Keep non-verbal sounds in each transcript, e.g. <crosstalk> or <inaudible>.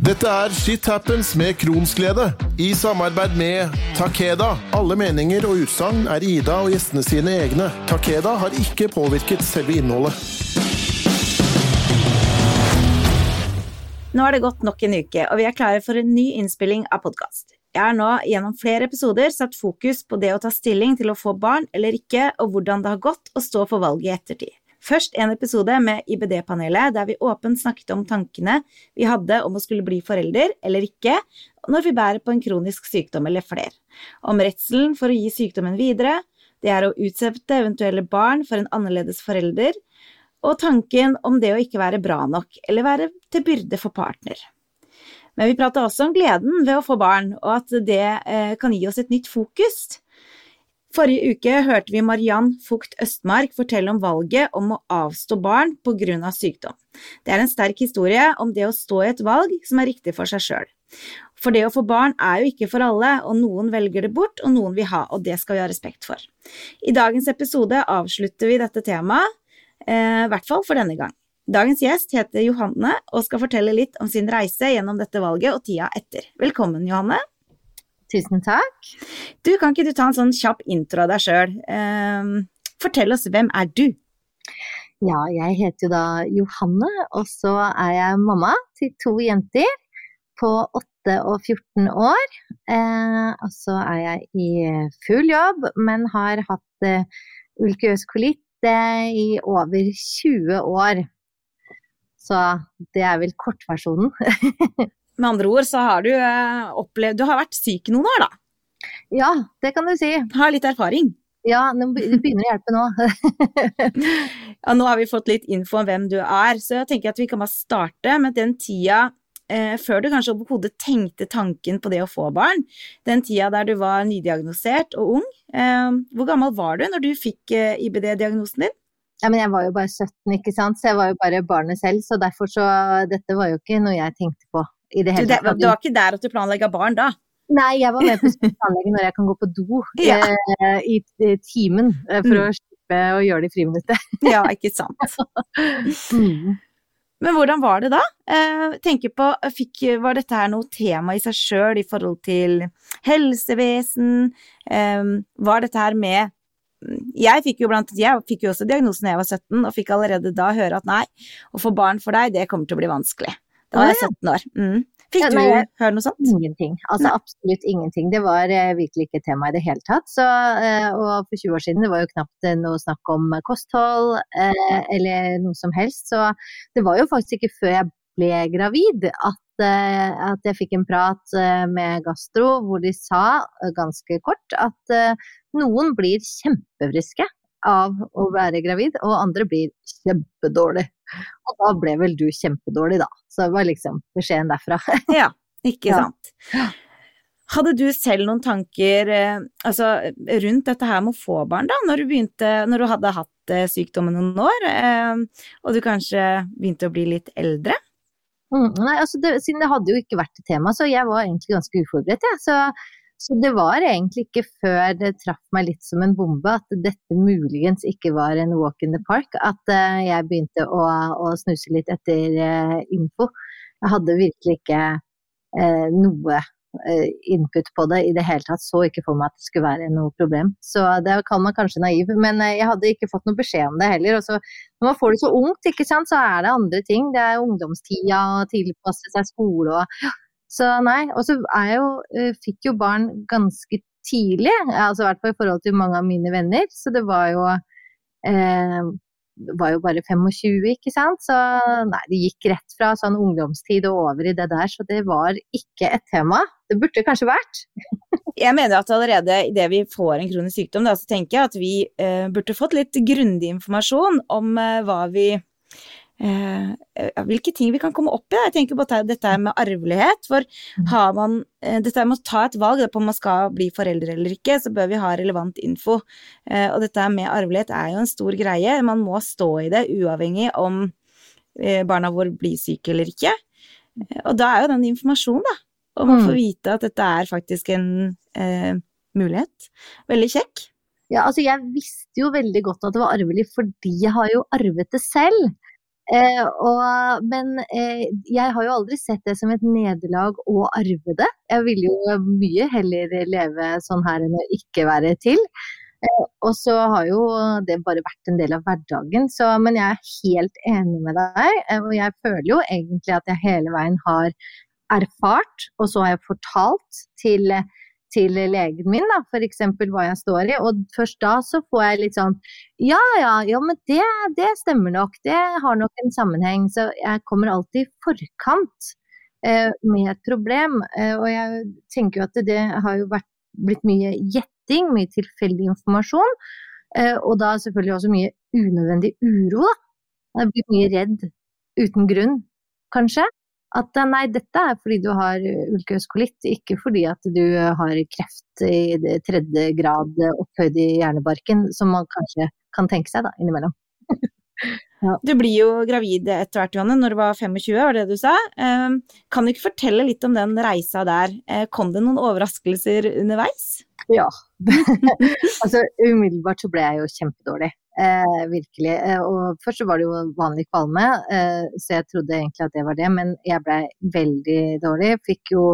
Dette er Shit Happens med Kronsglede, i samarbeid med Takeda. Alle meninger og utsagn er Ida og gjestene sine egne. Takeda har ikke påvirket selve innholdet. Nå har det gått nok en uke, og vi er klare for en ny innspilling av podkast. Jeg har nå gjennom flere episoder satt fokus på det å ta stilling til å få barn eller ikke, og hvordan det har gått å stå for valget i ettertid. Først en episode med IBD-panelet, der vi åpent snakket om tankene vi hadde om å skulle bli forelder eller ikke, når vi bærer på en kronisk sykdom eller flere. Om redselen for å gi sykdommen videre, det er å utsette eventuelle barn for en annerledes forelder, og tanken om det å ikke være bra nok eller være til byrde for partner. Men vi prata også om gleden ved å få barn, og at det eh, kan gi oss et nytt fokus. Forrige uke hørte vi Mariann Fugt Østmark fortelle om valget om å avstå barn av sykdom. Det er en sterk historie om det å stå i et valg som er riktig for seg sjøl. For det å få barn er jo ikke for alle, og noen velger det bort, og noen vil ha, og det skal vi ha respekt for. I dagens episode avslutter vi dette temaet, eh, i hvert fall for denne gang. Dagens gjest heter Johanne og skal fortelle litt om sin reise gjennom dette valget og tida etter. Velkommen, Johanne. Tusen takk. Du, Kan ikke du ta en sånn kjapp intro av deg sjøl? Eh, fortell oss, hvem er du? Ja, jeg heter jo da Johanne, og så er jeg mamma til to jenter på 8 og 14 år. Eh, og så er jeg i full jobb, men har hatt eh, ulkiøs kolitt eh, i over 20 år. Så det er vel kortversjonen. <laughs> Med andre ord så har du eh, opplevd Du har vært syk noen år, da. Ja, det kan du si. Har litt erfaring. Ja, det begynner å hjelpe nå. <laughs> ja, nå har vi fått litt info om hvem du er, så jeg tenker at vi kan bare starte med den tida eh, før du kanskje overhodet tenkte tanken på det å få barn. Den tida der du var nydiagnosert og ung. Eh, hvor gammel var du når du fikk eh, IBD-diagnosen din? Ja, men jeg var jo bare 17, ikke sant, så jeg var jo bare barnet selv. Så derfor så Dette var jo ikke noe jeg tenkte på i det hele tatt. Du, det, var ikke der at du planlegga barn da? Nei, jeg var med på å planlegge når jeg kan gå på do <laughs> ja. eh, i, i, timen eh, for mm. å slippe å gjøre det i friminuttet. <laughs> ja, ikke sant. mm. Men hvordan var det da? Eh, tenker på, fikk, Var dette her noe tema i seg sjøl i forhold til helsevesen? Eh, var dette her med jeg fikk jo blant jeg fikk jo også diagnosen da jeg var 17, og fikk allerede da høre at nei, å få barn for deg, det kommer til å bli vanskelig. Da var jeg 17 år. Mm. Fikk du høre noe sånt? Ingenting. Altså Nei. absolutt ingenting. Det var eh, virkelig ikke tema i det hele tatt. Så, eh, og for 20 år siden det var jo knapt eh, noe snakk om kosthold eh, eller noe som helst. Så det var jo faktisk ikke før jeg ble gravid at, eh, at jeg fikk en prat eh, med gastro hvor de sa ganske kort at noen blir kjempefriske av å være gravid, og andre blir kjempedårlig. Og da ble vel du kjempedårlig, da. Så det var liksom beskjeden derfra. <laughs> ja, ikke sant. Hadde du selv noen tanker eh, altså, rundt dette her med å få barn, da, når du, begynte, når du hadde hatt eh, sykdommen noen år, eh, og du kanskje begynte å bli litt eldre? Mm, nei, altså det, siden det hadde jo ikke vært et tema, så jeg var egentlig ganske uforberedt, jeg. Ja. Så så det var egentlig ikke før det traff meg litt som en bombe at dette muligens ikke var en walk in the park, at uh, jeg begynte å, å, snuse litt etter uh, info. Jeg hadde virkelig ikke eh, noe input på det i det hele tatt. Så ikke for meg at det skulle være noe problem. Så det kan man kanskje naiv, men jeg hadde ikke fått noe beskjed om det heller. Og så, når man får det så ungt, ikke sant, så er det andre ting. Det er ungdomstida tilpasse seg skole og så nei. Og så er jeg jo eh, Fikk jo barn ganske tidlig, altså i hvert fall i forhold til mange av mine venner. Så det var jo eh, var jo bare 25, ikke sant. Så nei, det gikk rett fra sånn ungdomstid og over i det der, så det var ikke et tema. Det burde kanskje vært. <laughs> jeg mener at allerede idet vi får en kronisk sykdom, da, så tenker jeg at vi eh, burde fått litt grundig informasjon om eh, hva vi hvilke ting vi kan komme opp i. Jeg tenker på dette med arvelighet. For mm. har man eh, dette med å ta et valg på om man skal bli foreldre eller ikke, så bør vi ha relevant info. Eh, og dette med arvelighet er jo en stor greie. Man må stå i det uavhengig om eh, barna våre blir syke eller ikke. Eh, og da er jo den informasjonen, da, om å få mm. vite at dette er faktisk en eh, mulighet, veldig kjekk. Ja, altså jeg visste jo veldig godt at det var arvelig fordi jeg har jo arvet det selv. Eh, og, men eh, jeg har jo aldri sett det som et nederlag å arve det. Jeg vil jo mye heller leve sånn her enn å ikke være til. Eh, og så har jo det bare vært en del av hverdagen. Så, men jeg er helt enig med deg. Eh, og jeg føler jo egentlig at jeg hele veien har erfart, og så har jeg fortalt til til legen min, da, f.eks. hva jeg står i. Og først da så får jeg litt sånn Ja ja, ja men det, det, stemmer nok. Det har nok en sammenheng. Så jeg kommer alltid i forkant eh, med et problem. Eh, og jeg tenker jo at det har jo vært, blitt mye gjetting, mye tilfeldig informasjon. Eh, og da selvfølgelig også mye unødvendig uro, da. Jeg blir mye redd uten grunn, kanskje. At eh, nei, dette er fordi du har ulkøs kolitt, ikke fordi at du har kreft i tredje grad opphøyd i hjernebarken, som man kanskje kan tenke seg da, innimellom. <laughs> ja. Du blir jo gravid etter hvert, Johanne, når du var 25, var det du sa. Ehm, kan du ikke fortelle litt om den reisa der? Eh, kom det noen overraskelser underveis? Ja. <laughs> altså umiddelbart så ble jeg jo kjempedårlig. Eh, virkelig. Eh, og først så var det jo vanlig kvalme, eh, så jeg trodde egentlig at det var det, men jeg ble veldig dårlig. Fikk jo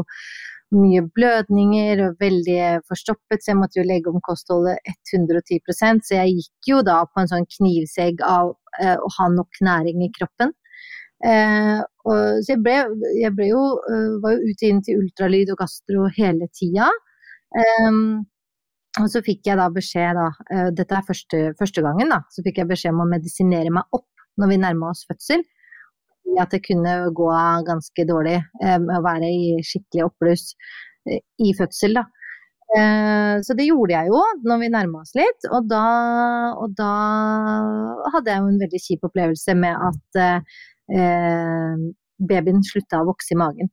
mye blødninger og veldig forstoppet, så jeg måtte jo legge om kostholdet 110% så jeg gikk jo da på en sånn knivsegg av eh, å ha nok næring i kroppen. Eh, og, så jeg ble, jeg ble jo, uh, var jo ute inn til ultralyd og gastro hele tida. Um, og så fikk jeg da beskjed, da, uh, dette er første, første, gangen, da, så fikk jeg beskjed om å medisinere meg opp når vi nærma oss fødsel. At det kunne gå ganske dårlig med å være i skikkelig oppbluss uh, i fødsel, da. Så det gjorde jeg jo når vi nærma oss litt, og da, og da, hadde jeg jo en veldig kjip opplevelse med at babyen slutta å vokse i magen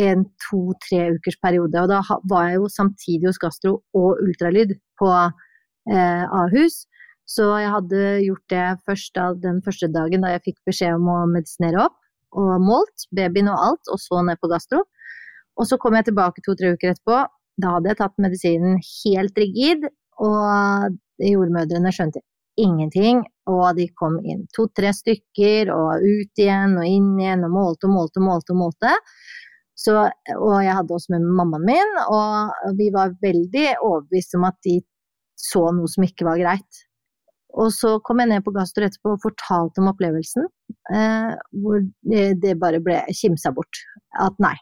en to-tre ukers periode. Og da var jeg jo samtidig hos gastro og ultralyd på eh, Ahus. Så jeg hadde gjort det først da, den første dagen da jeg fikk beskjed om å medisinere opp, og målt babyen og alt, og så ned på gastro. Og så kom jeg tilbake to-tre uker etterpå. Da hadde jeg tatt medisinen helt rigid, og jordmødrene skjønte ingenting. Og de kom inn to-tre stykker, og ut igjen og inn igjen, og målte og målte og målte. og målte. Så, og jeg hadde også med mammaen min, og vi var veldig overbevist om at de så noe som ikke var greit. Og så kom jeg ned på Gastor etterpå og fortalte om opplevelsen, eh, hvor det, bare ble kimsa bort. At nei,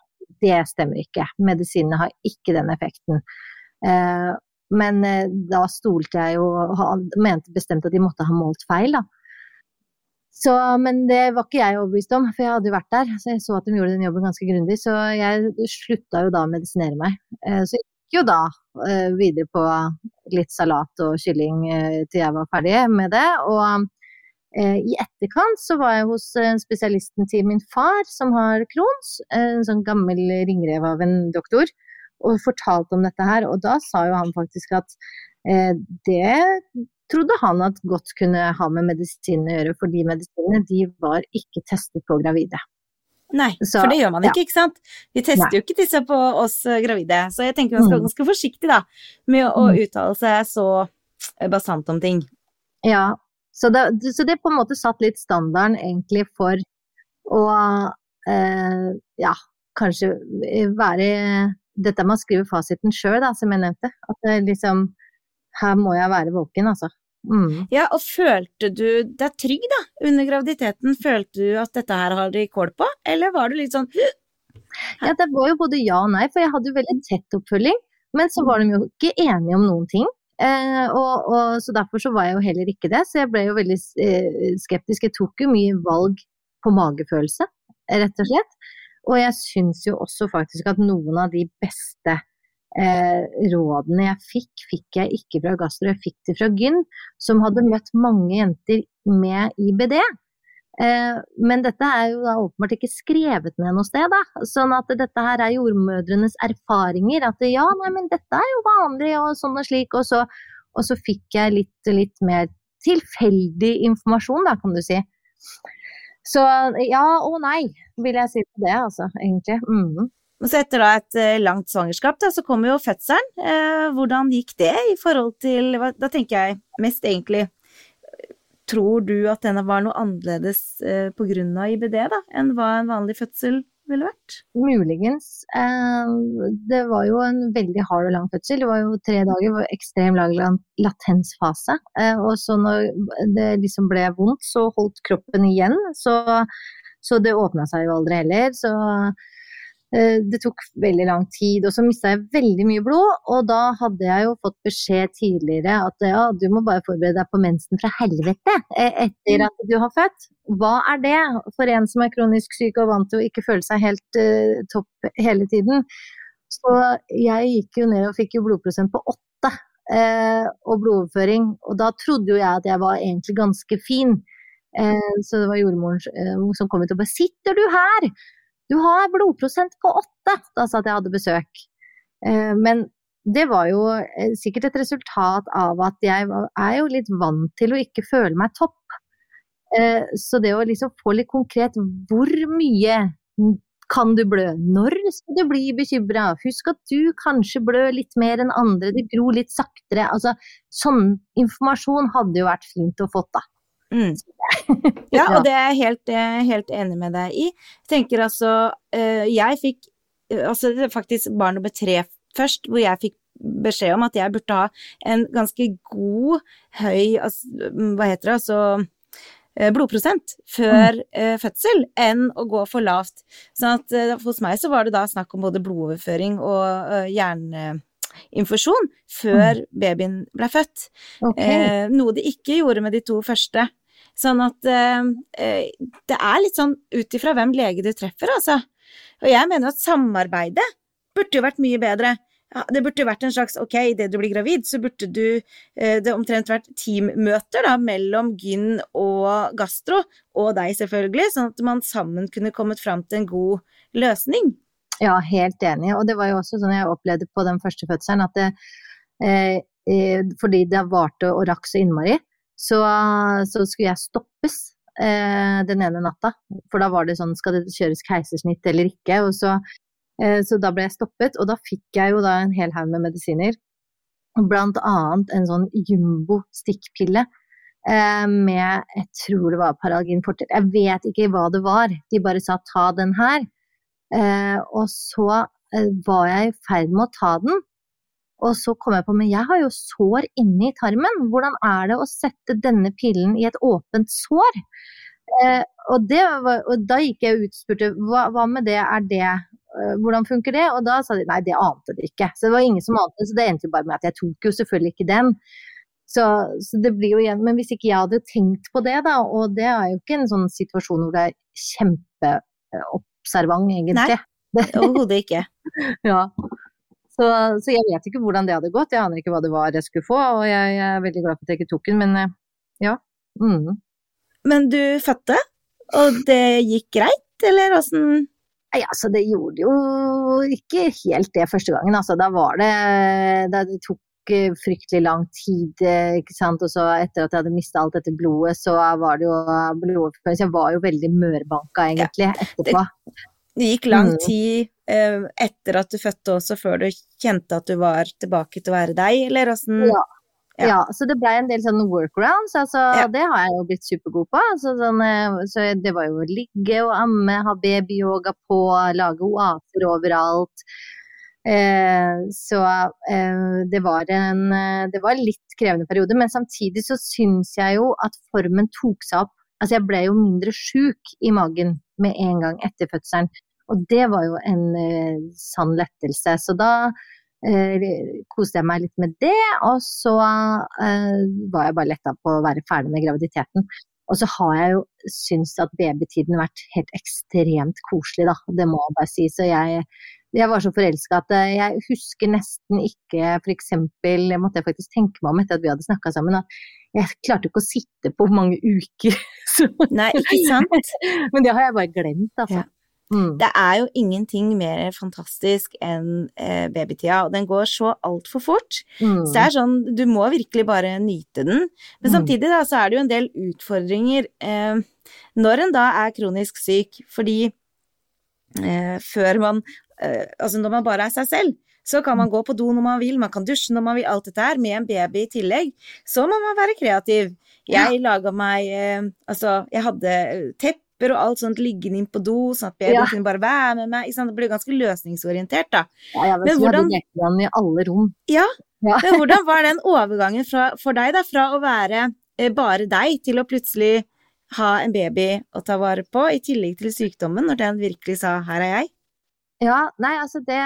det stemmer ikke. Medisinene har ikke den effekten. Eh, men eh, da stolte jeg jo og mente bestemt at de måtte ha målt feil, da. Så, men det var ikke jeg overbevist om, for jeg hadde jo vært der. Så jeg så at de gjorde den jobben ganske grundig. Så jeg slutta jo da å medisinere meg. Eh, så jeg gikk jo da eh, videre på litt salat og kylling eh, til jeg var ferdig med det. Og i etterkant så var jeg hos spesialisten til min far, som har Crohns. En sånn gammel ringrev av en doktor. Og fortalte om dette her. Og da sa jo han faktisk at det trodde han at godt kunne ha med medisinene å gjøre, for de medisinene de var ikke testet på gravide. Nei, så, for det gjør man ikke, ja. ikke sant. Vi tester Nei. jo ikke disse på oss eh, gravide, så jeg tenker man skal være mm. ganske forsiktig da, med å mm. uttale seg så basant bastant om ting. Ja, så det, så det på en måte satt litt standarden egentlig for å eh, ja, kanskje være Dette med å skrive fasiten sjøl, da, som jeg nevnte. At det liksom her må jeg være våken, altså. Mm. Ja, og følte du deg trygg da, under graviditeten? Følte du at dette her har de kål på, eller var du litt sånn Ja, det var jo både ja og nei, for jeg hadde jo veldig tett oppfølging. Men så var de jo ikke enige om noen ting. Eh, og, og, så derfor så var jeg jo heller ikke det. Så jeg ble jo veldig eh, skeptisk. Jeg tok jo mye valg på magefølelse, rett og slett. Og jeg syns jo også faktisk at noen av de beste eh, rådene jeg fikk, fikk jeg ikke fra gastro, jeg fikk det fra Gyn, som hadde møtt mange jenter med IBD. Eh, men dette er jo da åpenbart ikke skrevet ned noe sted, da. Sånn at dette her er jordmødrenes erfaringer. At ja, nei, men dette er jo vanlig, og sånn og slik. Og så, og så fikk jeg litt, litt, mer tilfeldig informasjon, da, kan du si. Så ja og nei, vil jeg si på det, altså, egentlig. Mm. Så etter da et eh, langt svangerskap, da, så kommer jo fødselen. Eh, hvordan gikk det i forhold til Da tenker jeg mest egentlig tror du at denne var noe annerledes eh, pga. IBD da, enn hva en vanlig fødsel ville vært? Muligens. Eh, det var jo en veldig hard og lang fødsel. Det var jo tre dager, var ekstrem latensfase. Eh, og så når det liksom ble vondt, så holdt kroppen igjen. Så, så det åpna seg jo aldri heller. Så det tok veldig lang tid, og så mista jeg veldig mye blod. Og da hadde jeg jo fått beskjed tidligere at ja, du må bare forberede deg på mensen fra helvete eh, etter mm. at du har født. Hva er det for en som er kronisk syk og vant til å ikke føle seg helt uh, topp hele tiden? Så jeg gikk jo ned og fikk jo blodprosent på åtte uh, og blodoverføring. Og da trodde jo jeg at jeg var egentlig ganske fin. Uh, så det var jordmoren som kom ut og bare 'Sitter du her?' Du har blodprosent på åtte! Da sa at jeg hadde besøk. Eh, men det var jo eh, sikkert et resultat av at jeg er jo litt vant til å ikke føle meg topp. Eh, så det å liksom få litt konkret hvor mye kan du blø? Når skal du bli bekymra? Husk at du kanskje blør litt mer enn andre, det gror litt saktere. Altså, sånn informasjon hadde jo vært fint å få, da. Mm. Ja, og det er jeg helt, helt, enig med deg i. Jeg tenker altså eh, Jeg fikk eh, altså faktisk barn nummer tre først, hvor jeg fikk beskjed om at jeg burde ha en ganske god, høy altså, Hva heter det, altså eh, blodprosent før mm. fødsel enn å gå for lavt. Sånn at hos meg så var det da snakk om både blodoverføring og hjerneinfusjon før mm. babyen ble født. Okay. noe de ikke gjorde med de to første. Sånn at eh, eh, det er litt sånn ut ifra hvem lege du treffer, altså. Og jeg mener at samarbeidet burde jo vært mye bedre. Det burde jo vært en slags ok, idet du blir gravid, så burde du eh, det omtrent vært teammøter da, mellom gyn og gastro, og deg selvfølgelig, sånn at man sammen kunne kommet fram til en god løsning. Ja, helt enig. Og det var jo også sånn jeg opplevde på den første fødselen, at det, eh, eh fordi det varte og rakk så innmari, så, så skulle jeg stoppes eh, den ene natta. For da var det sånn skal det kjøres keisersnitt eller ikke? Og så, eh, så da ble jeg stoppet, og da fikk jeg jo da en hel haug med medisiner. Blant annet en sånn jumbo-stikkpille eh, med jeg tror det var Paralgin fortell. Jeg vet ikke hva det var. De bare sa ta den her. Eh, og så eh, var jeg i ferd med å ta den, og så kom jeg på, men jeg har jo sår inni tarmen. Hvordan er det å sette denne pillen i et åpent sår? Eh, og, var, og, da gikk jeg ut og spurte hva, hva med det, er det eh, hvordan funker det? Og da sa de nei, det ante de ikke. Så det var ingen som ante så det endte jo bare med at jeg tok jo selvfølgelig ikke den. Så, så, det blir jo igjen Men hvis ikke jeg hadde tenkt på det, da, og det er jo ikke en sånn situasjon hvor det er kjempeobservant, egentlig. Nei, <laughs> overhodet ikke. ja. Så, så, jeg vet ikke hvordan det hadde gått. Jeg aner ikke hva det var jeg skulle få, og jeg, jeg er veldig glad for at jeg ikke tok den, men eh, ja. Mm. Men du fødte, og det gikk greit, eller åssen? Nei, altså det gjorde jo ikke helt det første gangen, altså. Da var det Da det tok eh, fryktelig lang tid, eh, ikke sant. Og så etter at jeg hadde mista alt dette blodet, så var det jo blodoverføring. Så jeg var jo veldig mørbanka egentlig ja, etterpå. Det, det gikk lang mm. tid eh, etter at du fødte også, før du kjente at du var tilbake til å være deg, eller åssen? Ja. Ja. ja. så det ble en del sånne workarounds. Altså, ja. Det har jeg jo blitt supergod på. Altså, sånn, eh, så det var jo å ligge og amme, ha babyyoga på, lage oaser overalt. Eh, så eh, det var en eh, Det var en litt krevende periode, men samtidig så syns jeg jo at formen tok seg opp. Altså jeg ble jo mindre sjuk i magen med en gang etter fødselen. Og det var jo en uh, sann lettelse. Så da uh, koste jeg meg litt med det, og så uh, var jeg bare letta på å være ferdig med graviditeten. Og så har jeg jo syntes at babytiden har vært helt ekstremt koselig, da. Det må jeg bare si. Så jeg, jeg var så forelska at jeg husker nesten ikke f.eks. måtte jeg faktisk tenke meg om etter at vi hadde snakka sammen, at jeg klarte ikke å sitte på mange uker. Nei, ikke sant? <laughs> Men det har jeg bare glemt, altså. Ja. Mm. Det er jo ingenting mer fantastisk enn eh, babytida, og den går så altfor fort. Mm. Så det er sånn, du må virkelig bare nyte den. Men mm. samtidig da, så er det jo en del utfordringer eh, når en da er kronisk syk, fordi eh, før man eh, Altså når man bare er seg selv, Så kan man gå på do når man vil, man kan dusje når man vil, alt dette her, med en baby i tillegg. Så må man være kreativ. Jeg ja. laga meg eh, Altså, jeg hadde tepper og alt sånt liggende inn på do, sånn at babyen ja. kunne bare være med meg. Det ble ganske løsningsorientert, da. Ja, jeg vet, men hvordan i alle rom. Ja, ja. men hvordan var den overgangen fra, for deg, da, fra å være eh, bare deg til å plutselig ha en baby å ta vare på, i tillegg til sykdommen, når den virkelig sa 'her er jeg'? Ja, nei, altså det,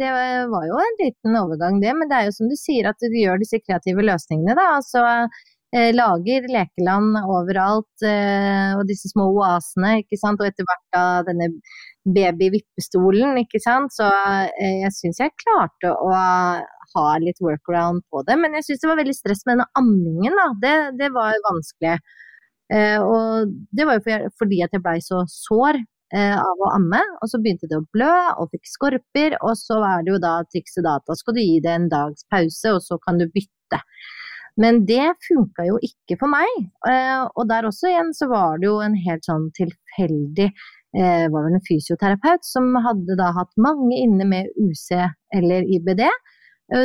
det, var jo en liten overgang, det. Men det er jo som du sier, at du gjør disse kreative løsningene, da. Altså eh, lager lekeland overalt, eh, og disse små oasene, ikke sant. Og etter hvert da denne baby-vippestolen, ikke sant. Så eh, jeg syns jeg klarte å ha litt workaround på det. Men jeg syns det var veldig stress med denne ammingen, da. Det, det var vanskelig. Eh, og det var jo fordi at jeg blei så sår av å amme, og så begynte det å blø og fikk skorper, og så er det jo da trikset da at da skal du gi det en dags pause, og så kan du bytte. Men det funka jo ikke for meg, eh, og der også igjen så var det jo en helt sånn tilfeldig var vel en fysioterapeut som hadde da hatt mange inne med UC eller IBD,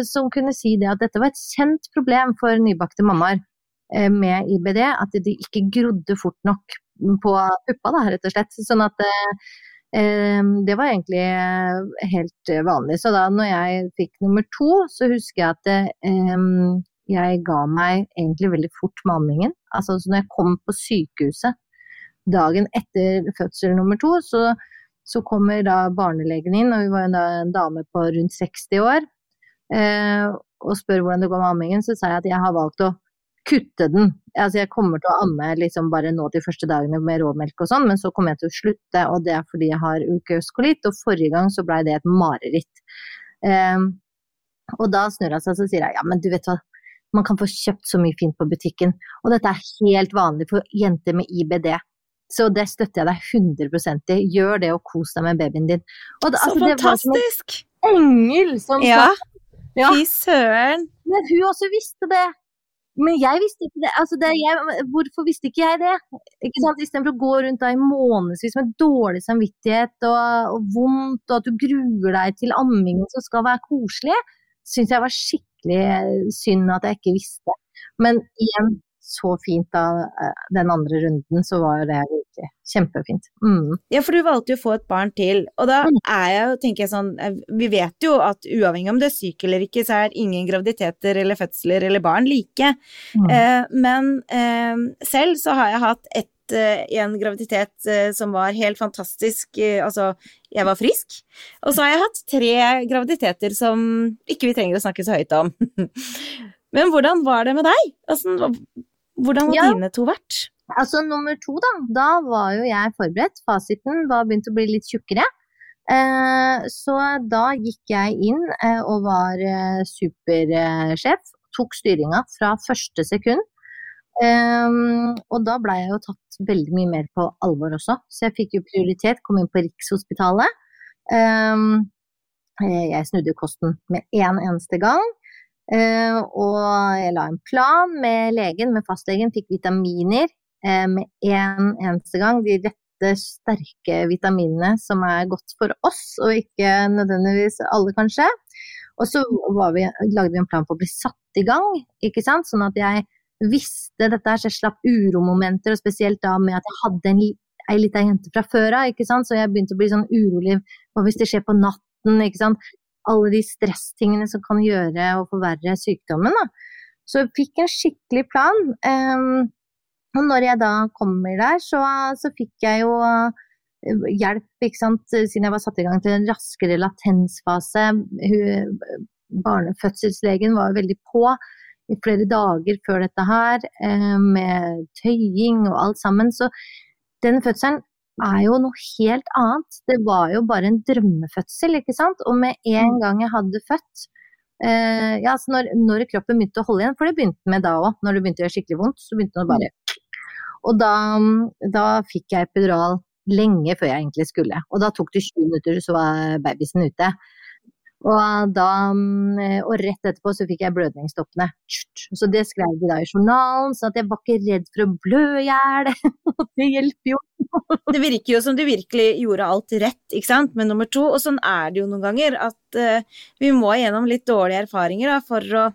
som kunne si det at dette var et kjent problem for nybakte mammaer. Eh, med IBD, at de ikke grodde fort nok på puppa, da, rett og slett. Sånn at eh, det var egentlig helt vanlig. Så da når jeg fikk nummer to, så husker jeg at eh, jeg ga meg egentlig veldig fort med ammingen. Altså så når jeg kom på sykehuset dagen etter fødsel nummer to, så, så kommer da barnelegen inn, og hun var da en dame på rundt 60 år, eh, og spør hvordan det går med ammingen. Så sa jeg at jeg har valgt å kutte den. Altså jeg kommer til å amme liksom bare nå de første dagene med råmelk og sånn, men så kommer jeg til å slutte, og det er fordi jeg har ukeøskolitt, og forrige gang så blei det et mareritt. Um, og da snur hun seg og sier jeg, ja, men du vet hva, man kan få kjøpt så mye fint på butikken, og dette er helt vanlig for jenter med IBD. Så det støtter jeg deg 100 i. Gjør det og kos deg med babyen din. Og, så altså, fantastisk! engel som ja. sa Fy søren. Men hun også visste det. Men jeg visste ikke det. Altså det jeg, hvorfor visste ikke jeg det? Ikke sant? Istedenfor å gå rundt da i månedsvis med dårlig samvittighet og, og, vondt, og at du gruer deg til ammingen som skal være koselig, syns jeg var skikkelig synd at jeg ikke visste. Men igjen, så fint da eh, den andre runden, så var jo det virkelig kjempefint. Mm. Ja, for du valgte jo å få et barn til, og da mm. er jeg jo, tenker jeg sånn eh, Vi vet jo at uavhengig om du er syk eller ikke, så er ingen graviditeter eller fødsler eller barn like. Mm. Eh, men eh, selv så har jeg hatt ett eh, en graviditet som var helt fantastisk. Altså, jeg var frisk. Og så har jeg hatt tre graviditeter som ikke vi trenger å snakke så høyt om. <laughs> Men hvordan var det med deg? Altså, hvordan har ja. dine to vært? Altså nummer to, da. Da var jo jeg forberedt. Fasiten var begynt å bli litt tjukkere. Eh, så da gikk jeg inn eh, og var eh, supersjef. Tok styringa fra første sekund. Um, og da blei jeg jo tatt veldig mye mer på alvor også, så jeg fikk jo prioritet, kom inn på Rikshospitalet. Um, jeg snudde kosten med én en eneste gang. Og jeg la en plan med legen, med fastlegen, fikk vitaminer med en eneste gang. De rette, sterke vitaminene som er godt for oss, og ikke nødvendigvis alle, kanskje. Og så vi, lagde vi en plan på å bli satt i gang, ikke sant. Sånn at jeg visste dette her, så jeg slapp uromomenter, og spesielt da med at jeg hadde en ei lita jente fra før av, ikke sant. Så jeg begynte å bli sånn urolig. Hva hvis det skjer på natten, ikke sant alle de stresstingene som kan gjøre og forverre sykdommen. Da. Så jeg fikk en skikkelig plan. Um, og når jeg da kommer der, så, så fikk jeg jo eh, hjelp, siden jeg var satt i gang til en raskere latensfase. Barnefødselslegen var veldig på i flere dager før dette her, eh, med tøying og alt sammen. Så den fødselen er jo noe helt annet. Det var jo bare en drømmefødsel, ikke sant. Og med en mm. gang jeg hadde født eh, Ja, altså når, når, kroppen begynte å holde igjen, for det begynte med da òg, når det begynte å gjøre skikkelig vondt, så begynte den å bare Og da, da fikk jeg epidural lenge før jeg egentlig skulle. Og da tok det 20 minutter, så var babysen ute. Og, da, mm, og rett etterpå så fikk jeg blødningsstoppene. Så det skrev de da i journalen, så at jeg var ikke redd for å blø i hjel. <laughs> det hjelper jo. det virker jo som du virkelig gjorde alt rett, ikke sant, med nummer to. Og sånn er det jo noen ganger, at uh, vi må gjennom litt dårlige erfaringer da, for å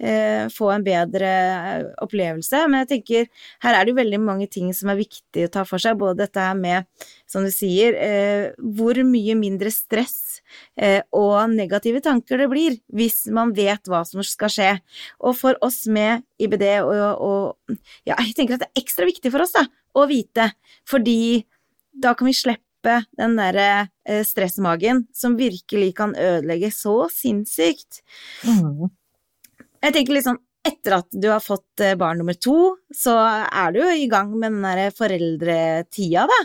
eh, få en bedre eh, opplevelse. Men jeg tenker her er det jo veldig mange ting som er viktig å ta for seg. Både dette her med, som du sier, eh, hvor mye mindre stress eh, og negative tanker det blir hvis man vet hva som skal skje. Og for oss med IBD og, og Ja, jeg tenker at det er ekstra viktig for oss da, å vite, fordi da kan vi slippe den derre eh, stressmagen som virkelig kan ødelegge så sinnssykt. Mm. Jeg tenker liksom etter at du har fått eh, barn nummer to, så er du jo i gang med den der foreldretida, da.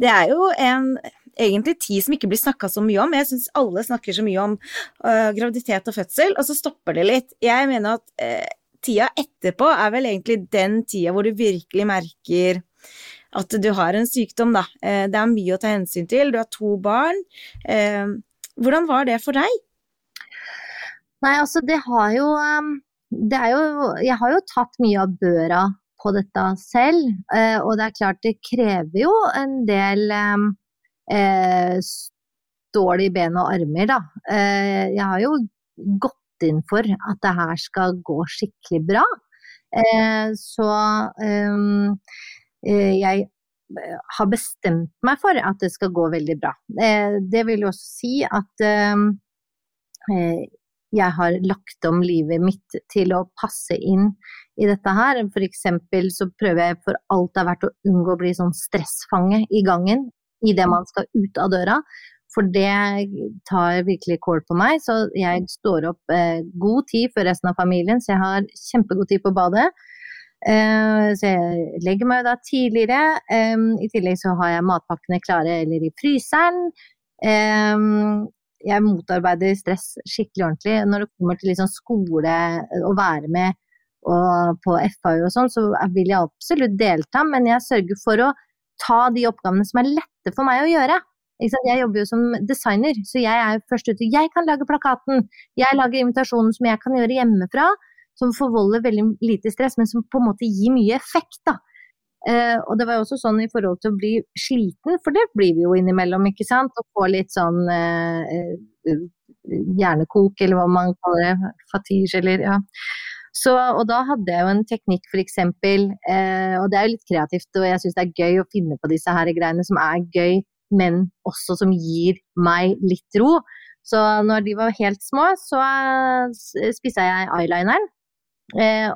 Det er jo en egentlig tid som ikke blir snakka så mye om. Jeg syns alle snakker så mye om uh, graviditet og fødsel, og så stopper det litt. Jeg mener at uh, tida etterpå er vel egentlig den tida hvor du virkelig merker at du har en sykdom, da. Det er mye å ta hensyn til. Du har to barn. hvordan var det for deg? Nei, altså det har jo um det er jo Jeg har jo tatt mye av børa på dette selv, eh, og det er klart det krever jo en del eh, stål i ben og armer, da. Eh, jeg har jo gått inn for at det her skal gå skikkelig bra. Eh, så eh, eh, jeg har bestemt meg for at det skal gå veldig bra. det vil jo også si at jeg har lagt om livet mitt til å passe inn i dette her. For eksempel så prøver jeg for alt det er verdt å unngå å bli sånn stressfange i gangen idet man skal ut av døra. For det tar virkelig kål på meg, så jeg står opp eh, god tid før resten av familien, så jeg har kjempegod tid på badet. Eh, så jeg legger meg da tidligere. Eh, I tillegg så har jeg matpakkene klare eller i fryseren. Um, jeg motarbeider stress skikkelig ordentlig. Når det kommer til liksom skole, å være med og på FAU og sånn, så vil jeg absolutt delta, men jeg sørger for å ta de oppgavene som er lette for meg å gjøre. Jeg jobber jo som designer, så jeg er først ute. Jeg kan lage plakaten, jeg lager invitasjonen som jeg kan gjøre hjemmefra, som forvolder veldig lite stress, men som på en måte gir mye effekt. da. Uh, og det var jo også sånn i forhold til å bli sliten, for det blir vi jo innimellom, ikke sant. Å få litt sånn uh, uh, hjernekok, eller hva man kaller det. Fatige, eller ja. Så, og da hadde jeg jo en teknikk f.eks., og det er jo litt kreativt, og jeg syns det er gøy å finne på disse her greiene som er gøy, men også som gir meg litt ro. Så når de var helt små, så spissa jeg eyelineren,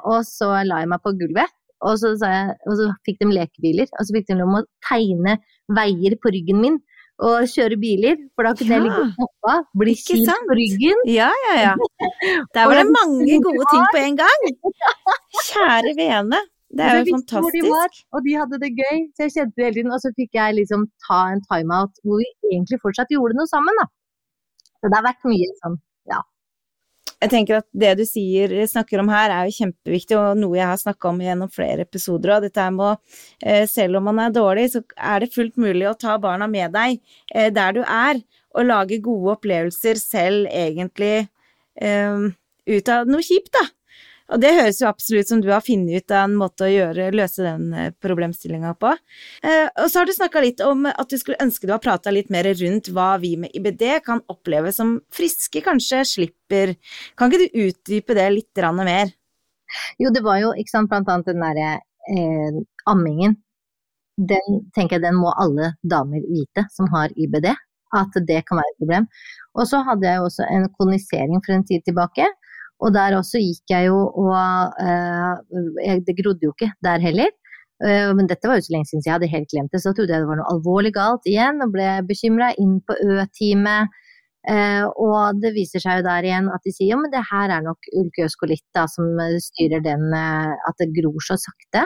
og så la jeg meg på gulvet og så, jeg, og så, fikk de lekebiler, og så fikk de lov å tegne veier på ryggen min. Og kjøre biler, for da kunne ja. jeg ligge og hoppe, bli kilt på ryggen. Ja, ja, ja. <laughs> Der var det mange gode ting på en gang. Kjære vene. Det er jo fantastisk. De var, og de hadde det gøy, så jeg kjente det hele tiden. Og så fikk jeg liksom ta en timeout hvor vi egentlig fortsatt gjorde noe sammen, da. Så det har vært mye sånn, jeg tenker at det du sier, snakker om her, er jo kjempeviktig, og noe jeg har snakka om gjennom flere episoder. Og dette med å eh, Selv om man er dårlig, så er det fullt mulig å ta barna med deg eh, der du er, og lage gode opplevelser selv, egentlig, eh, ut av noe kjipt, da. Og det høres jo absolutt som du har funnet ut av en måte å gjøre, løse den eh, problemstillinga på. Eh, og så har du snakka litt om at du skulle ønske du har prata litt mer rundt hva vi med IBD kan oppleve som friske kanskje slipper. Kan ikke du utdype det litt mer? Jo, det var jo ikke sant, blant annet den derre eh, ammingen. Den tenker jeg den må alle damer vite som har IBD, at det kan være et problem. Og så hadde jeg også en kolonisering for en tid tilbake og der også gikk jeg jo og eh, Det grodde jo ikke der heller. Eh, men dette var jo så lenge siden så jeg hadde helt glemt det, så trodde jeg det var noe alvorlig galt igjen og ble bekymra. Inn på Ø-teamet. Eh, og det viser seg jo der igjen at de sier ja, men det her er nok ulkeøskolitt da, som styrer den uh, at det gror så sakte.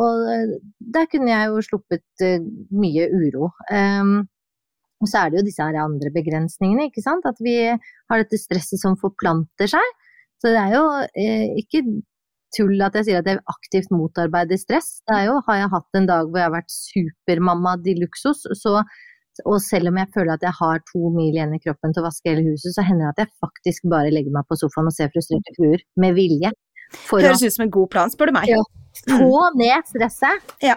og der kunne jeg jo sluppet mye uro. Um, og så er det jo disse her andre begrensningene, ikke sant. At vi har dette stresset som forplanter seg. Så det er jo eh, ikke tull at jeg sier at jeg aktivt motarbeider stress. Det er jo, har jeg hatt en dag hvor jeg har vært supermamma de luxus, så Og selv om jeg føler at jeg har to mil igjen i kroppen til å vaske hele huset, så hender det at jeg faktisk bare legger meg på sofaen og ser frustrerte fruer, med vilje. Høres ut som en god plan, spør du meg. Ja. Få ned stresset. Ja.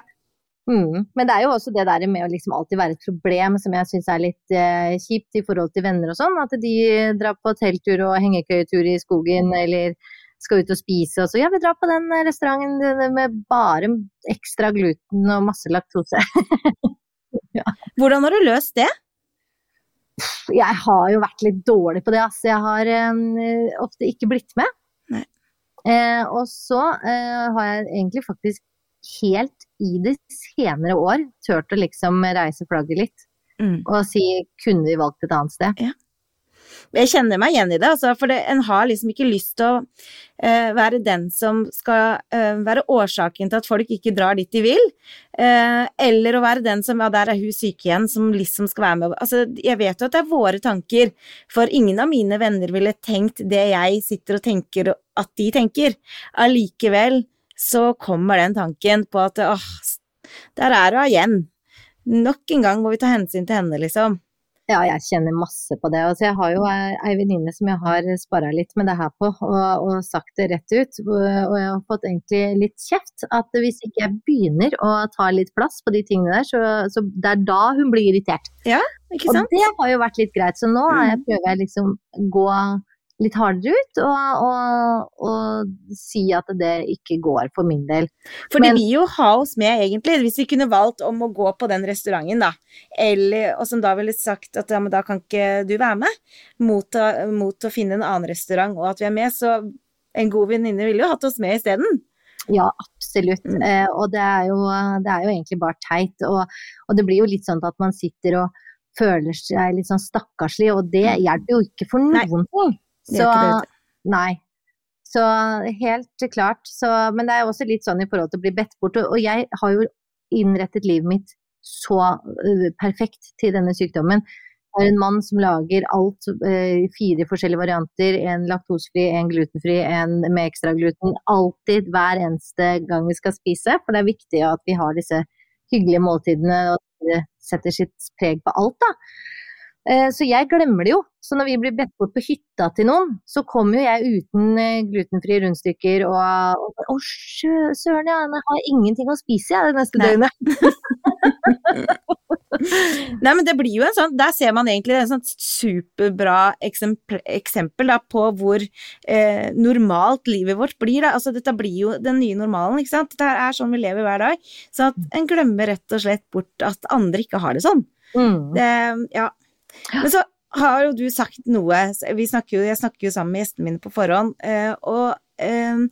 Mm. Men det er jo også det der med å liksom alltid være et problem som jeg syns er litt eh, kjipt i forhold til venner og sånn. At de drar på telttur og hengekøyetur i skogen eller skal ut og spise og så ja, vi drar på den restauranten med bare ekstra gluten og masse laktose. <laughs> ja. Hvordan har du løst det? Jeg har jo vært litt dårlig på det, altså. Jeg har eh, ofte ikke blitt med. Eh, og så eh, har jeg egentlig faktisk helt i det senere år turt å liksom reise flagget litt. Mm. Og si kunne vi valgt et annet sted? Ja. Jeg kjenner meg igjen i det, altså, for det, en har liksom ikke lyst til å uh, være den som skal uh, være årsaken til at folk ikke drar dit de vil, uh, eller å være den som ja, der er hun syk igjen, som liksom skal være med Altså, jeg vet jo at det er våre tanker, for ingen av mine venner ville tenkt det jeg sitter og tenker at de tenker. Allikevel så kommer den tanken på at åh, der er hun igjen. Nok en gang må vi ta hensyn til henne, liksom. Ja, jeg kjenner masse på det. Altså, jeg har jo ei venninne som jeg har spara litt med det her på, og, og, sagt det rett ut. Og jeg har fått egentlig litt kjeft. At hvis ikke jeg begynner å ta litt plass på de tingene der, så, så det er da hun blir irritert. Ja, ikke sant? Og det har jo vært litt greit. Så nå jeg, mm. prøver jeg liksom gå litt hardere ut og, og, og, si at det ikke går for min del. For de vil jo ha oss med, egentlig, hvis vi kunne valgt om å gå på den restauranten, da. Eller, og som da ville sagt at ja, men da kan ikke du være med, mot mot å finne en annen restaurant og at vi er med, så en god venninne ville jo hatt oss med isteden. Ja, absolutt. Mm. Eh, og det er, jo, det er, jo, egentlig bare teit. Og, og, det blir jo litt sånn at man sitter og føler seg litt sånn stakkarslig, og det hjelper jo ikke for noen ting. Så nei. Så helt klart. Så, men det er også litt sånn i forhold til å bli bedt bort. Og jeg har jo innrettet livet mitt så uh, perfekt til denne sykdommen. Jeg er en mann som lager alt, i fire forskjellige varianter. En laktosefri, en glutenfri, en med ekstra gluten. Alltid, hver eneste gang vi skal spise. For det er viktig at vi har disse hyggelige måltidene, og det setter sitt preg på alt, da. Eh, så jeg glemmer det jo. Så når vi blir bedt bort på hytta til noen, så kommer jo jeg uten eh, glutenfrie rundstykker og Å, søren, ja, jeg har ingenting å spise jeg det neste Nei. døgnet. <laughs> <laughs> Nei, men det blir jo en sånn Der ser man egentlig et sånt superbra eksempel, eksempel da, på hvor eh, normalt livet vårt blir. Da. Altså, dette blir jo den nye normalen, ikke sant. Dette er sånn vi lever hver dag. Så at en glemmer rett og slett bort at andre ikke har det sånn. Mm. Det, ja. Men så har jo du sagt noe snakker jo, Jeg snakker jo sammen med gjestene mine på forhånd, eh, og eh,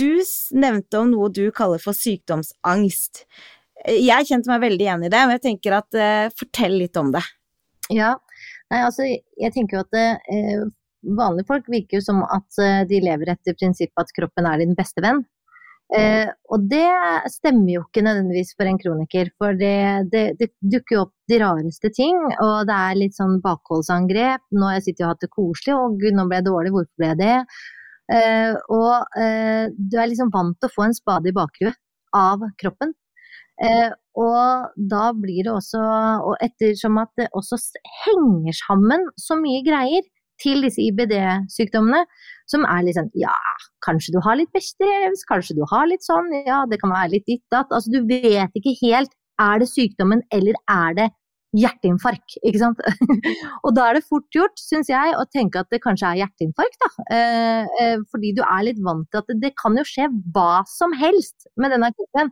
du nevnte om noe du kaller for sykdomsangst. Jeg kjente meg veldig igjen i det, men jeg tenker at eh, fortell litt om det. Ja, Nei, altså jeg tenker jo at eh, vanlige folk virker jo som at de lever etter prinsippet at kroppen er din beste venn. Eh, og det stemmer jo ikke nødvendigvis for en kroniker, for det, det, det, dukker jo opp de rareste ting, og det er litt sånn bakholdsangrep. Nå har jeg sittet og hatt det koselig, og gud, nå ble jeg dårlig, hvorfor ble jeg det? Eh, og eh, du er liksom vant til å få en spade i bakhuet av kroppen. Eh, og da blir det også, og ettersom at det også henger sammen så mye greier, til disse IBD-sykdommene, som er litt sånn ja, kanskje du har litt bestrevs, kanskje du har litt sånn, ja, det kan være litt ditt datt. Altså du vet ikke helt er det sykdommen eller er det hjerteinfarkt, ikke sant. <laughs> og da er det fort gjort, syns jeg, å tenke at det kanskje er hjerteinfarkt, da. Eh, eh, fordi du er litt vant til at det, det, kan jo skje hva som helst med denne kroppen.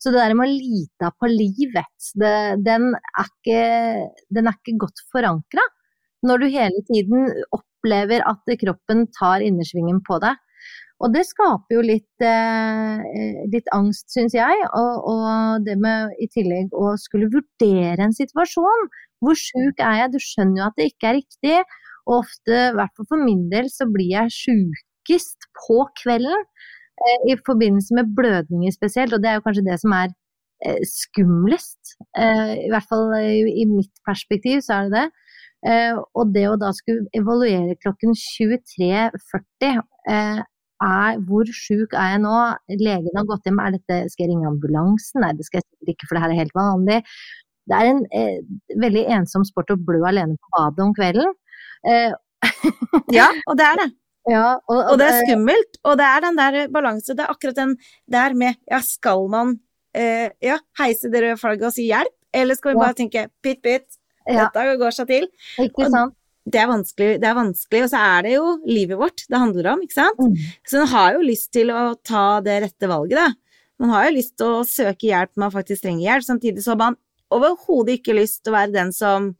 Så det der med å lite på livet, det, den, er ikke, den er ikke godt forankra når du hele tiden opplever at kroppen tar innersvingen på deg. Og det skaper jo litt, eh, litt angst, syns jeg. Og, og, det med i tillegg å skulle vurdere en situasjon. Hvor sjuk er jeg? Du skjønner jo at det ikke er riktig. Og ofte, i hvert fall for min del, så blir jeg sjukest på kvelden. Eh, I forbindelse med blødninger spesielt, og det er jo kanskje det som er eh, skumlest. Eh, I hvert fall i, i mitt perspektiv så er det det. Eh, og det å da skulle evaluere klokken 23.40 eh, er hvor sjuk er jeg nå? Legen har gått hjem, er dette, skal jeg ringe ambulansen? Nei, det skal jeg sikkert ikke, for det her er helt vanlig. det er en eh, veldig ensom sport å blø alene på badet om kvelden. Eh, <laughs> ja, og det er det. Ja, og, og, og, det er skummelt, og det er den der balansen, det er akkurat den der med ja, skal man eh, ja, heise det røde flagget og si hjelp, eller skal vi ja. bare tenke pytt pytt, dette går seg til. Ikke sant. Det er, vanskelig, det er vanskelig, og så er det jo livet vårt det handler om, ikke sant. Mm. Så man har jo lyst til å ta det rette valget, da. Man har jo lyst til å søke hjelp man faktisk trenger hjelp, samtidig så har man overhodet ikke lyst til å være den som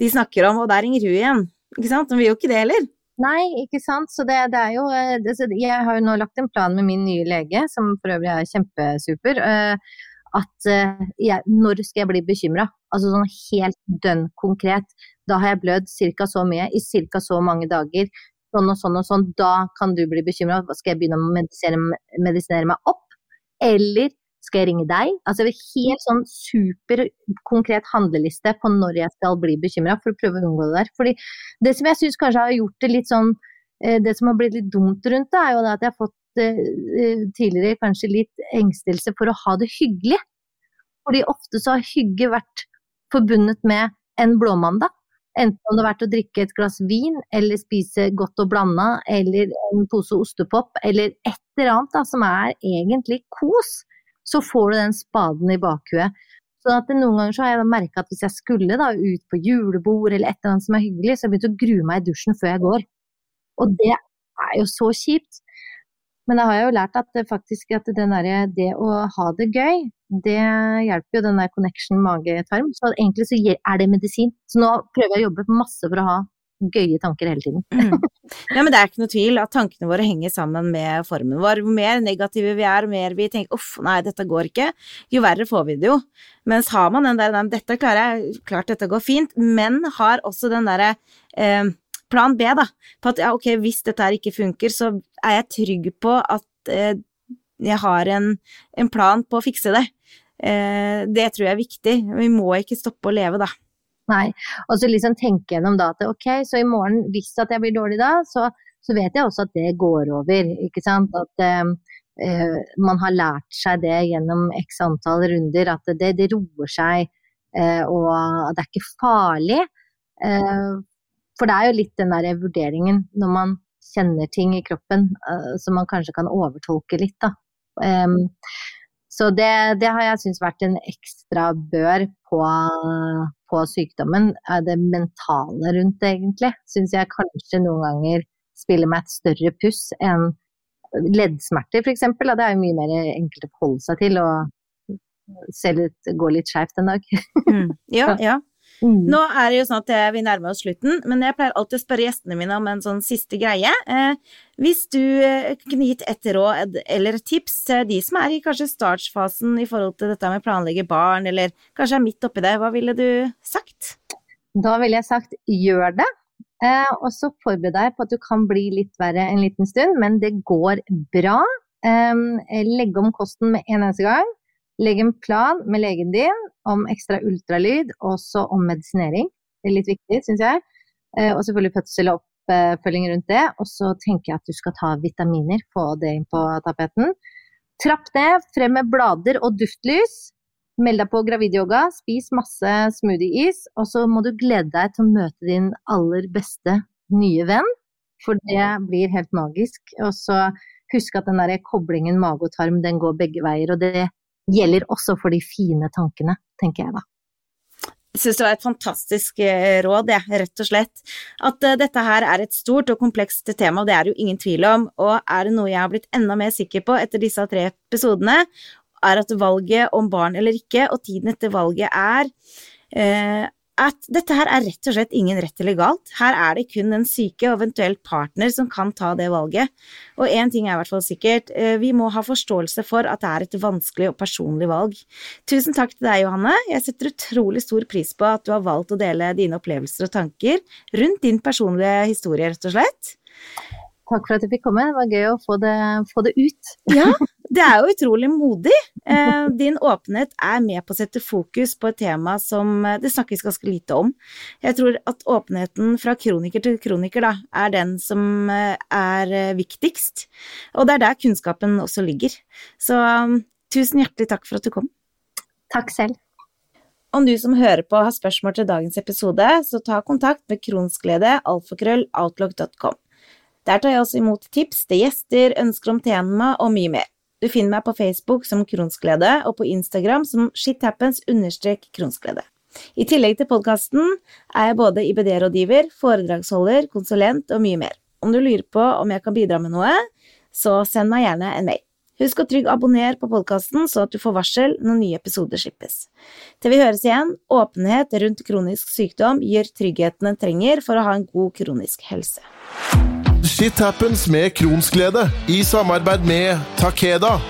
de snakker om, og der ringer hun igjen. Ikke sant? Man vil jo ikke det heller. Nei, ikke sant. Så det, det er jo eh, det, Jeg har jo nå lagt en plan med min nye lege, som for øvrig er kjempesuper. Uh, at uh, jeg, når skal jeg bli bekymra? Altså sånn helt dønn konkret. Da har jeg blødd ca. så mye i ca. så mange dager. Sånn og sånn og sånn. Da kan du bli bekymra. Skal jeg begynne å medisinere, meg opp? Eller skal jeg ringe deg? Altså helt sånn superkonkret handleliste på når jeg skal bli bekymra, for å prøve å unngå det der. Fordi det som jeg syns kanskje har gjort det litt sånn eh, Det som har blitt litt dumt rundt det, er jo at jeg har fått eh, eh, tidligere kanskje litt engstelse for å ha det hyggelig. Fordi ofte så har hygge vært forbundet med en blåmandag. Enten om det har vært å drikke et glass vin, eller spise godt og blanda, eller en pose ostepop, eller et eller annet da, som er egentlig kos så får du den spaden i bakhuet. Så noen ganger har jeg merka at hvis jeg skulle da ut på julebord eller et eller annet som er hyggelig, så har jeg begynt å grue meg i dusjen før jeg går. Og det er jo så kjipt. Men da har jeg jo lært at det faktisk at der, det å ha det gøy, det hjelper jo den der connection mage-tarm. Så egentlig så er det medisin. Så nå prøver jeg å jobbe masse for å ha gøye tanker hele tiden. mm. Ja, men det er ikke noe tvil at tankene våre henger sammen med formen vår. Jo mer negative vi er, jo mer vi tenker uff, nei, dette går ikke, jo verre får vi det jo. Mens har man den der dette klarer jeg, klart dette går fint, men har også den derre eh, plan B, da. På at ja, ok, hvis dette her ikke funker, så er jeg trygg på at eh, jeg har en, en, plan på å fikse det. Eh, det tror jeg er viktig. Vi må ikke stoppe å leve, da. Nei. Og så liksom tenke gjennom da at ok, så i morgen, hvis at jeg blir dårlig da, så, så vet jeg også at det går over. Ikke sant. At eh, man har lært seg det gjennom x antall runder, at det, det roer seg. Uh, og det er ikke farlig. Uh, for det er jo litt den der vurderingen når man kjenner ting i kroppen som man kanskje kan overtolke litt, da. Um, så det, det, har jeg syntes vært en ekstra bør på, på, sykdommen. Det mentale rundt det, egentlig, syns jeg kanskje noen ganger spiller meg et større puss enn leddsmerter, f.eks. Det er jo mye mer enkelt å forholde seg til og se litt, gå litt skeivt en dag. mm. Ja, <laughs> ja. Mm. Nå er det jo sånn at vi nærmer oss slutten, men jeg pleier alltid å spørre gjestene mine om en sånn siste greie. Eh, hvis du eh, kunne gitt et råd eller tips til de som er i kanskje startsfasen i forhold til dette med planlegge barn, eller kanskje er midt oppi det, hva ville du sagt? Da ville jeg sagt gjør det. Eh, og så forbered deg på at du kan bli litt verre en liten stund, men det går bra. Eh, legg om kosten med en eneste gang. Legg en plan med legen din om ekstra ultralyd, også om medisinering. Det er litt viktig, syns jeg. Eh, og selvfølgelig fødsel og oppfølging rundt det. Og så tenker jeg at du skal ta vitaminer, få det inn på tapeten. Trapp ned, frem med blader og duftlys. Meld deg på gravidyoga, spis masse smoothie-is, og så må du glede deg til å møte din aller beste nye venn, for det blir helt magisk. Og så husk at den der koblingen mage og tarm, den går begge veier, og det gjelder også for de fine tankene, tenker jeg da. Jeg syns det var et fantastisk eh, råd, ja, rett og slett. At uh, dette her er et stort og komplekst tema, det er det jo ingen tvil om. Og er det noe jeg har blitt enda mer sikker på etter disse tre episodene, er at valget om barn eller ikke, og tiden etter valget er uh, at dette her er rett og slett ingen rett eller galt. Her er det kun den syke og eventuelt partner som kan ta det valget. Og én ting er i hvert fall sikkert, eh, vi må ha forståelse for at det er et vanskelig og personlig valg. Tusen takk til deg, Johanne. Jeg setter utrolig stor pris på at du har valgt å dele dine opplevelser og tanker rundt din personlige historie, rett og slett. Takk for at du fikk komme. Det var gøy å få det, få det ut. Ja, det er jo utrolig modig. Eh, din åpenhet er med på å sette fokus på et tema som eh, det snakkes ganske lite om. Jeg tror at åpenheten fra kroniker til kroniker da, er den som eh, er viktigst. Og det er der kunnskapen også ligger. Så tusen hjertelig takk for at du kom. Takk selv. Om du som hører på har spørsmål til dagens episode, så ta kontakt med kronsglede alfakrølloutlook.com. Der tar jeg også imot tips til gjester, ønsker om tema og mye mer. Du finner meg på Facebook som Kronsglede og på Instagram som shithappens-kronsglede. I tillegg til podkasten er jeg både IBD-rådgiver, foredragsholder, konsulent og mye mer. Om du lurer på om jeg kan bidra med noe, så send meg gjerne en mail. Husk å trygg abonner på podkasten, så at du får varsel når nye episoder slippes. Til vi høres igjen, åpenhet rundt kronisk sykdom gir tryggheten en trenger for å ha en god kronisk helse. Shit happens med Kronsglede i samarbeid med Takeda.